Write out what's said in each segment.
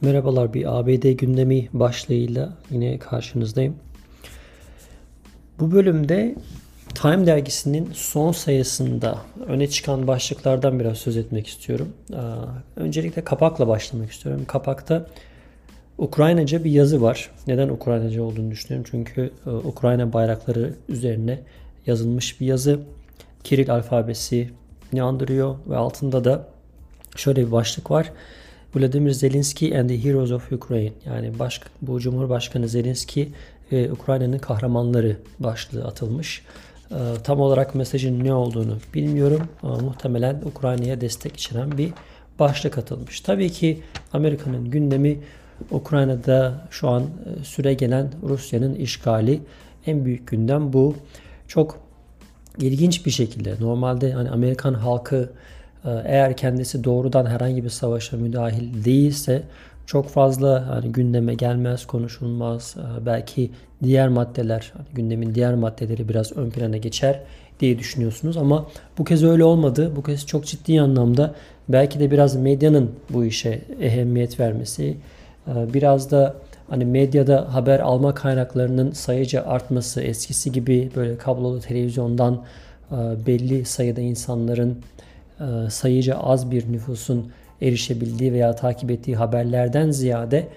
Merhabalar bir ABD gündemi başlığıyla yine karşınızdayım. Bu bölümde Time dergisinin son sayısında öne çıkan başlıklardan biraz söz etmek istiyorum. Öncelikle kapakla başlamak istiyorum. Kapakta Ukraynaca bir yazı var. Neden Ukraynaca olduğunu düşünüyorum? Çünkü e, Ukrayna bayrakları üzerine yazılmış bir yazı. Kiril alfabesi ne andırıyor ve altında da şöyle bir başlık var. Vladimir Zelensky and the Heroes of Ukraine yani baş, bu Cumhurbaşkanı Zelensky ve Ukrayna'nın kahramanları başlığı atılmış. Ee, tam olarak mesajın ne olduğunu bilmiyorum ama muhtemelen Ukrayna'ya destek içeren bir başlık atılmış. Tabii ki Amerika'nın gündemi Ukrayna'da şu an e, süre gelen Rusya'nın işgali en büyük gündem bu. Çok ilginç bir şekilde normalde hani Amerikan halkı eğer kendisi doğrudan herhangi bir savaşa müdahil değilse çok fazla hani gündeme gelmez, konuşulmaz. Ee, belki diğer maddeler, hani gündemin diğer maddeleri biraz ön plana geçer diye düşünüyorsunuz ama bu kez öyle olmadı. Bu kez çok ciddi anlamda belki de biraz medyanın bu işe ehemmiyet vermesi, e, biraz da hani medyada haber alma kaynaklarının sayıca artması, eskisi gibi böyle kablolu televizyondan e, belli sayıda insanların sayıca az bir nüfusun erişebildiği veya takip ettiği haberlerden ziyade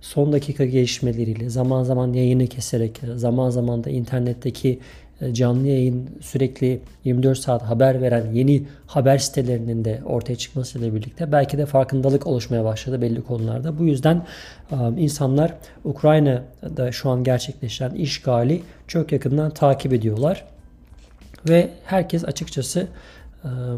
son dakika gelişmeleriyle zaman zaman yayını keserek zaman zaman da internetteki e, canlı yayın sürekli 24 saat haber veren yeni haber sitelerinin de ortaya çıkmasıyla birlikte belki de farkındalık oluşmaya başladı belli konularda. Bu yüzden e, insanlar Ukrayna'da şu an gerçekleşen işgali çok yakından takip ediyorlar. Ve herkes açıkçası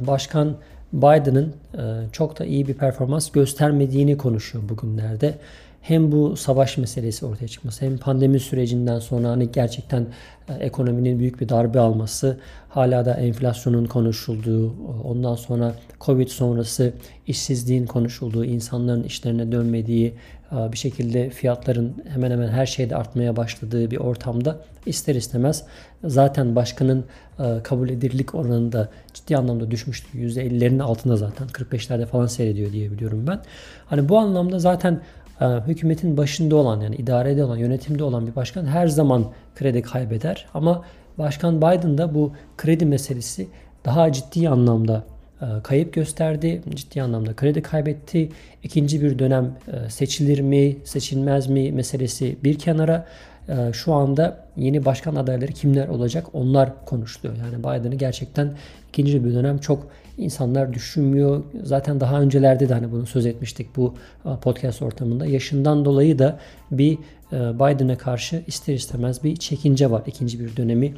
Başkan Biden'ın e, çok da iyi bir performans göstermediğini konuşuyor bugünlerde. Hem bu savaş meselesi ortaya çıkması hem pandemi sürecinden sonra hani gerçekten e, ekonominin büyük bir darbe alması, hala da enflasyonun konuşulduğu, ondan sonra Covid sonrası işsizliğin konuşulduğu, insanların işlerine dönmediği, e, bir şekilde fiyatların hemen hemen her şeyde artmaya başladığı bir ortamda ister istemez zaten başkanın e, kabul edilirlik oranında ciddi anlamda düşmüştü. %50'lerin altında zaten 45'lerde falan seyrediyor diye biliyorum ben. Hani bu anlamda zaten hükümetin başında olan yani idarede olan, yönetimde olan bir başkan her zaman kredi kaybeder. Ama Başkan Biden da bu kredi meselesi daha ciddi anlamda e, kayıp gösterdi. Ciddi anlamda kredi kaybetti. İkinci bir dönem e, seçilir mi, seçilmez mi meselesi bir kenara. E, şu anda yeni başkan adayları kimler olacak onlar konuşuluyor. Yani Biden'ı gerçekten ikinci bir dönem çok insanlar düşünmüyor. Zaten daha öncelerde de hani bunu söz etmiştik bu podcast ortamında. Yaşından dolayı da bir Biden'a karşı ister istemez bir çekince var. İkinci bir dönemi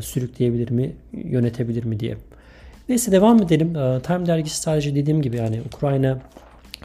sürükleyebilir mi, yönetebilir mi diye. Neyse devam edelim. Ee, Time dergisi sadece dediğim gibi yani Ukrayna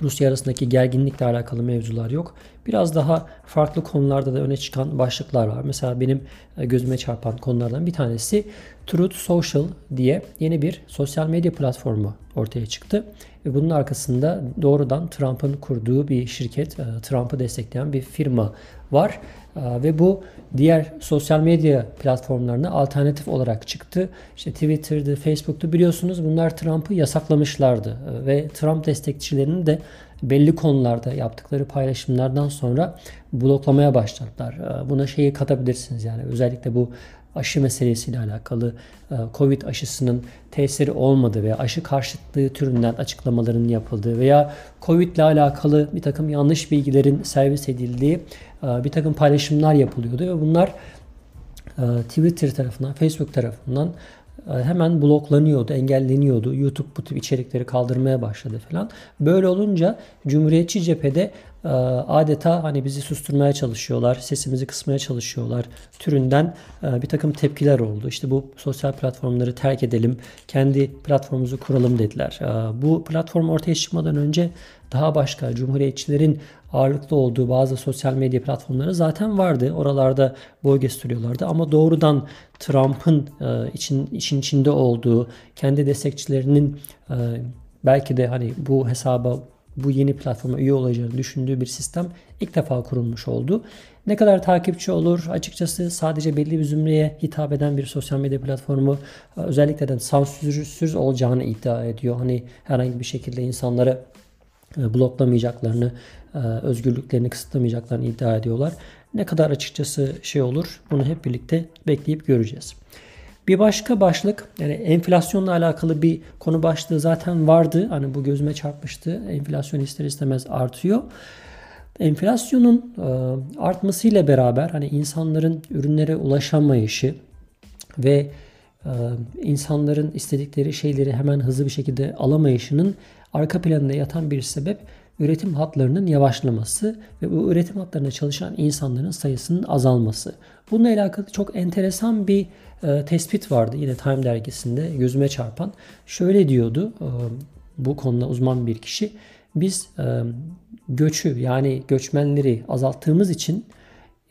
Rusya arasındaki gerginlikle alakalı mevzular yok. Biraz daha farklı konularda da öne çıkan başlıklar var. Mesela benim e, gözüme çarpan konulardan bir tanesi Truth Social diye yeni bir sosyal medya platformu ortaya çıktı. Ve bunun arkasında doğrudan Trump'ın kurduğu bir şirket, e, Trump'ı destekleyen bir firma var. E, ve bu diğer sosyal medya platformlarına alternatif olarak çıktı. İşte Twitter'dı, Facebook'tu biliyorsunuz bunlar Trump'ı yasaklamışlardı. Ve Trump destekçilerinin de belli konularda yaptıkları paylaşımlardan sonra bloklamaya başladılar. Buna şeyi katabilirsiniz yani özellikle bu aşı meselesiyle alakalı e, Covid aşısının tesiri olmadığı veya aşı karşıtlığı türünden açıklamaların yapıldığı veya Covid ile alakalı bir takım yanlış bilgilerin servis edildiği e, bir takım paylaşımlar yapılıyordu ve bunlar e, Twitter tarafından, Facebook tarafından hemen bloklanıyordu, engelleniyordu. YouTube bu tip içerikleri kaldırmaya başladı falan. Böyle olunca Cumhuriyetçi cephede ee, adeta hani bizi susturmaya çalışıyorlar, sesimizi kısmaya çalışıyorlar türünden e, bir takım tepkiler oldu. İşte bu sosyal platformları terk edelim, kendi platformumuzu kuralım dediler. Bu platform ortaya çıkmadan önce daha başka cumhuriyetçilerin ağırlıklı olduğu bazı sosyal medya platformları zaten vardı. Oralarda boy gösteriyorlardı ama doğrudan Trump'ın e, için için içinde olduğu, kendi destekçilerinin e, belki de hani bu hesaba bu yeni platforma üye olacağını düşündüğü bir sistem ilk defa kurulmuş oldu. Ne kadar takipçi olur açıkçası sadece belli bir zümreye hitap eden bir sosyal medya platformu özellikle de sansürsüz olacağını iddia ediyor. Hani herhangi bir şekilde insanları e, bloklamayacaklarını, e, özgürlüklerini kısıtlamayacaklarını iddia ediyorlar. Ne kadar açıkçası şey olur bunu hep birlikte bekleyip göreceğiz. Bir başka başlık yani enflasyonla alakalı bir konu başlığı zaten vardı. Hani bu gözüme çarpmıştı. Enflasyon ister istemez artıyor. Enflasyonun e, artmasıyla beraber hani insanların ürünlere ulaşamayışı ve e, insanların istedikleri şeyleri hemen hızlı bir şekilde alamayışının arka planında yatan bir sebep üretim hatlarının yavaşlaması ve bu üretim hatlarında çalışan insanların sayısının azalması. Bununla alakalı çok enteresan bir e, tespit vardı yine Time dergisinde gözüme çarpan. Şöyle diyordu e, bu konuda uzman bir kişi. Biz e, göçü yani göçmenleri azalttığımız için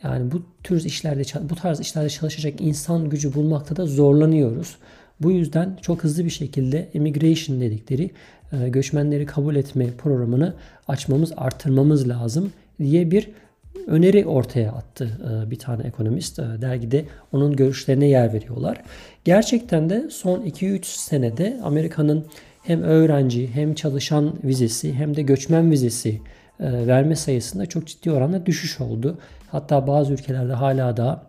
yani bu tür işlerde bu tarz işlerde çalışacak insan gücü bulmakta da zorlanıyoruz. Bu yüzden çok hızlı bir şekilde immigration dedikleri e, göçmenleri kabul etme programını açmamız, artırmamız lazım diye bir öneri ortaya attı e, bir tane ekonomist. E, dergide onun görüşlerine yer veriyorlar. Gerçekten de son 2-3 senede Amerika'nın hem öğrenci hem çalışan vizesi hem de göçmen vizesi verme sayısında çok ciddi oranda düşüş oldu. Hatta bazı ülkelerde hala da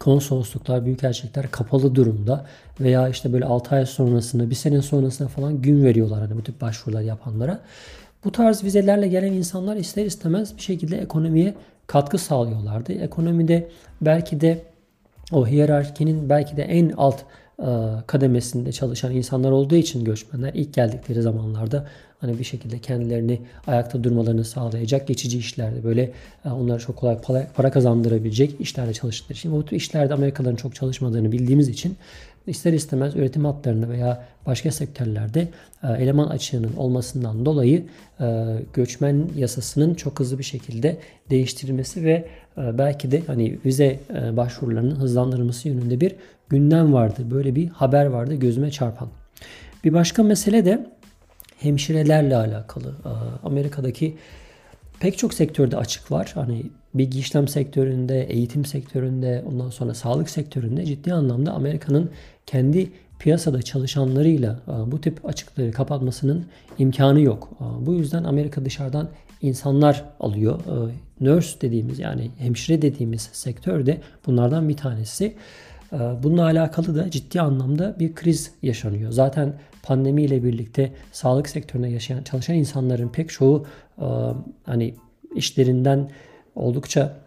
konsolosluklar, büyükelçilikler kapalı durumda veya işte böyle 6 ay sonrasında, bir sene sonrasında falan gün veriyorlar hani bu tip başvurular yapanlara. Bu tarz vizelerle gelen insanlar ister istemez bir şekilde ekonomiye katkı sağlıyorlardı. Ekonomide belki de o hiyerarkinin belki de en alt e, kademesinde çalışan insanlar olduğu için göçmenler ilk geldikleri zamanlarda hani bir şekilde kendilerini ayakta durmalarını sağlayacak geçici işlerde böyle e, onlara çok kolay para kazandırabilecek işlerde çalıştıkları için bu tür işlerde Amerikalıların çok çalışmadığını bildiğimiz için ister istemez üretim hatlarını veya başka sektörlerde e, eleman açığının olmasından dolayı göçmen yasasının çok hızlı bir şekilde değiştirilmesi ve belki de hani vize başvurularının hızlandırılması yönünde bir gündem vardı. Böyle bir haber vardı gözüme çarpan. Bir başka mesele de hemşirelerle alakalı. Amerika'daki pek çok sektörde açık var. Hani bilgi işlem sektöründe, eğitim sektöründe, ondan sonra sağlık sektöründe ciddi anlamda Amerika'nın kendi piyasada çalışanlarıyla bu tip açıkları kapatmasının imkanı yok. Bu yüzden Amerika dışarıdan insanlar alıyor. Nurse dediğimiz yani hemşire dediğimiz sektör de bunlardan bir tanesi. Bununla alakalı da ciddi anlamda bir kriz yaşanıyor. Zaten pandemiyle birlikte sağlık sektöründe yaşayan çalışan insanların pek çoğu hani işlerinden oldukça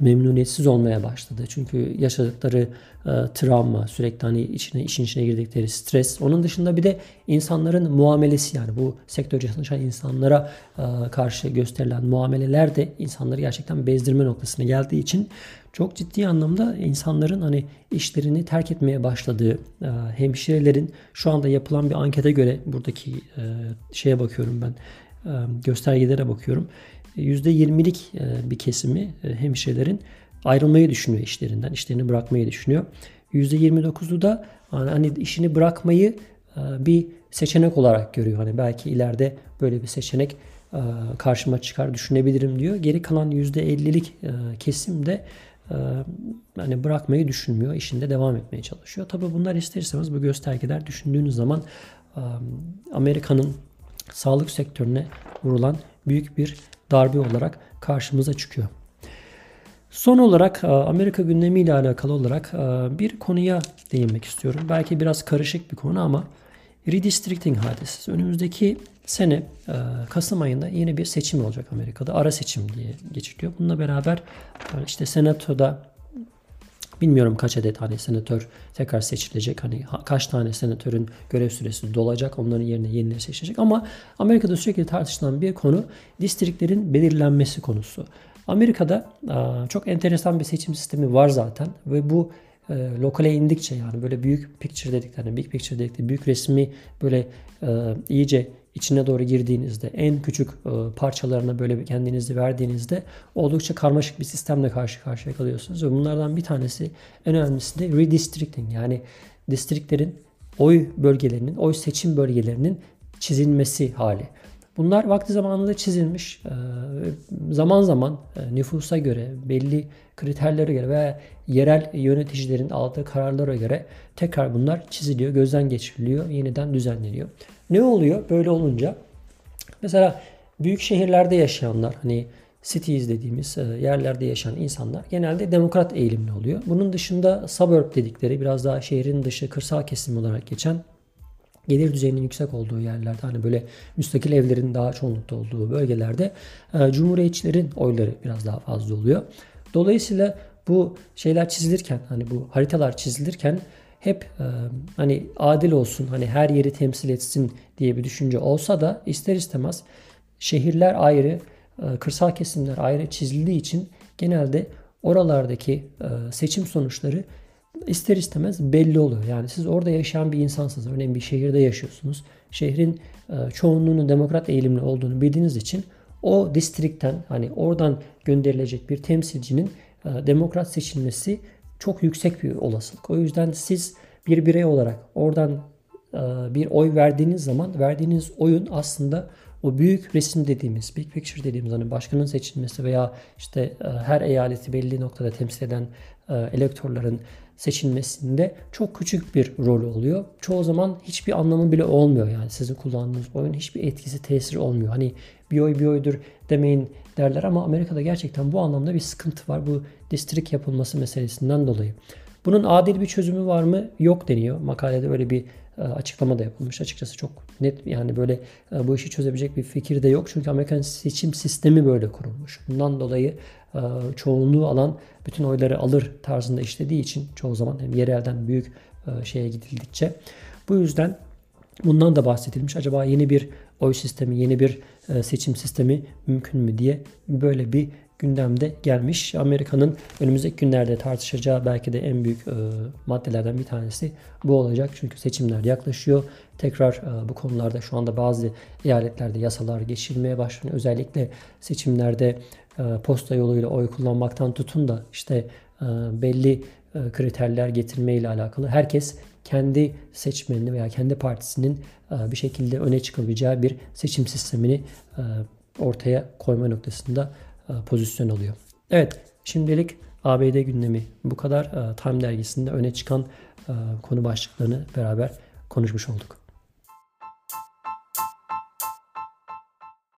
memnuniyetsiz olmaya başladı. Çünkü yaşadıkları e, travma, sürekli hani içine işin içine girdikleri stres. Onun dışında bir de insanların muamelesi yani bu sektörde çalışan insanlara e, karşı gösterilen muameleler de insanları gerçekten bezdirme noktasına geldiği için çok ciddi anlamda insanların hani işlerini terk etmeye başladığı e, hemşirelerin şu anda yapılan bir ankete göre buradaki e, şeye bakıyorum ben e, göstergelere bakıyorum. %20'lik e, bir kesimi e, hemşirelerin ayrılmayı düşünüyor işlerinden, işlerini bırakmayı düşünüyor. %29'u da hani işini bırakmayı e, bir seçenek olarak görüyor. Hani belki ileride böyle bir seçenek karşıma çıkar düşünebilirim diyor. Geri kalan %50'lik kesim de hani bırakmayı düşünmüyor. işinde devam etmeye çalışıyor. Tabi bunlar ister istemez bu göstergeler düşündüğünüz zaman Amerika'nın sağlık sektörüne vurulan büyük bir darbe olarak karşımıza çıkıyor. Son olarak Amerika gündemiyle alakalı olarak bir konuya değinmek istiyorum. Belki biraz karışık bir konu ama redistricting hadisesi. Önümüzdeki sene Kasım ayında yeni bir seçim olacak Amerika'da. Ara seçim diye geçiliyor. Bununla beraber işte senatoda Bilmiyorum kaç adet hani senatör tekrar seçilecek. Hani kaç tane senatörün görev süresi dolacak. Onların yerine yenileri seçilecek. Ama Amerika'da sürekli tartışılan bir konu distriklerin belirlenmesi konusu. Amerika'da çok enteresan bir seçim sistemi var zaten ve bu e, lokale indikçe yani böyle büyük picture dediklerine, big picture dedikleri büyük resmi böyle e, iyice içine doğru girdiğinizde en küçük e, parçalarına böyle kendinizi verdiğinizde oldukça karmaşık bir sistemle karşı karşıya kalıyorsunuz. Ve bunlardan bir tanesi en önemlisi de redistricting yani distriklerin oy bölgelerinin, oy seçim bölgelerinin çizilmesi hali. Bunlar vakti zamanında çizilmiş. E, zaman zaman e, nüfusa göre, belli kriterlere göre veya yerel yöneticilerin aldığı kararlara göre tekrar bunlar çiziliyor, gözden geçiriliyor, yeniden düzenleniyor. Ne oluyor böyle olunca? Mesela büyük şehirlerde yaşayanlar hani cities dediğimiz e, yerlerde yaşayan insanlar genelde demokrat eğilimli oluyor. Bunun dışında suburb dedikleri biraz daha şehrin dışı kırsal kesim olarak geçen gelir düzeyinin yüksek olduğu yerlerde hani böyle müstakil evlerin daha çoğunlukta olduğu bölgelerde e, cumhuriyetçilerin oyları biraz daha fazla oluyor. Dolayısıyla bu şeyler çizilirken hani bu haritalar çizilirken hep e, hani adil olsun hani her yeri temsil etsin diye bir düşünce olsa da ister istemez şehirler ayrı, e, kırsal kesimler ayrı çizildiği için genelde oralardaki e, seçim sonuçları ister istemez belli oluyor. Yani siz orada yaşayan bir insansınız. Örneğin bir şehirde yaşıyorsunuz. Şehrin e, çoğunluğunun demokrat eğilimli olduğunu bildiğiniz için o distrikten hani oradan gönderilecek bir temsilcinin e, demokrat seçilmesi çok yüksek bir olasılık. O yüzden siz bir birey olarak oradan e, bir oy verdiğiniz zaman verdiğiniz oyun aslında o büyük resim dediğimiz, big picture dediğimiz hani başkanın seçilmesi veya işte e, her eyaleti belli noktada temsil eden elektörlerin seçilmesinde çok küçük bir rol oluyor. Çoğu zaman hiçbir anlamı bile olmuyor yani sizin kullandığınız oyun hiçbir etkisi tesiri olmuyor. Hani bir oy bir oydur demeyin derler ama Amerika'da gerçekten bu anlamda bir sıkıntı var. Bu distrik yapılması meselesinden dolayı. Bunun adil bir çözümü var mı? Yok deniyor. Makalede öyle bir e, açıklama da yapılmış. Açıkçası çok net yani böyle e, bu işi çözebilecek bir fikir de yok. Çünkü Amerikan seçim sistemi böyle kurulmuş. Bundan dolayı e, çoğunluğu alan bütün oyları alır tarzında işlediği için çoğu zaman hem yerelden büyük şeye gidildikçe. Bu yüzden bundan da bahsedilmiş. Acaba yeni bir oy sistemi, yeni bir seçim sistemi mümkün mü diye böyle bir gündemde gelmiş. Amerika'nın önümüzdeki günlerde tartışacağı belki de en büyük e, maddelerden bir tanesi bu olacak. Çünkü seçimler yaklaşıyor. Tekrar e, bu konularda şu anda bazı eyaletlerde yasalar geçirilmeye başlanıyor. Özellikle seçimlerde e, posta yoluyla oy kullanmaktan tutun da işte e, belli e, kriterler getirme ile alakalı herkes kendi seçmenini veya kendi partisinin e, bir şekilde öne çıkabileceği bir seçim sistemini e, ortaya koyma noktasında e, pozisyon alıyor. Evet şimdilik ABD gündemi bu kadar. E, Time dergisinde öne çıkan e, konu başlıklarını beraber konuşmuş olduk.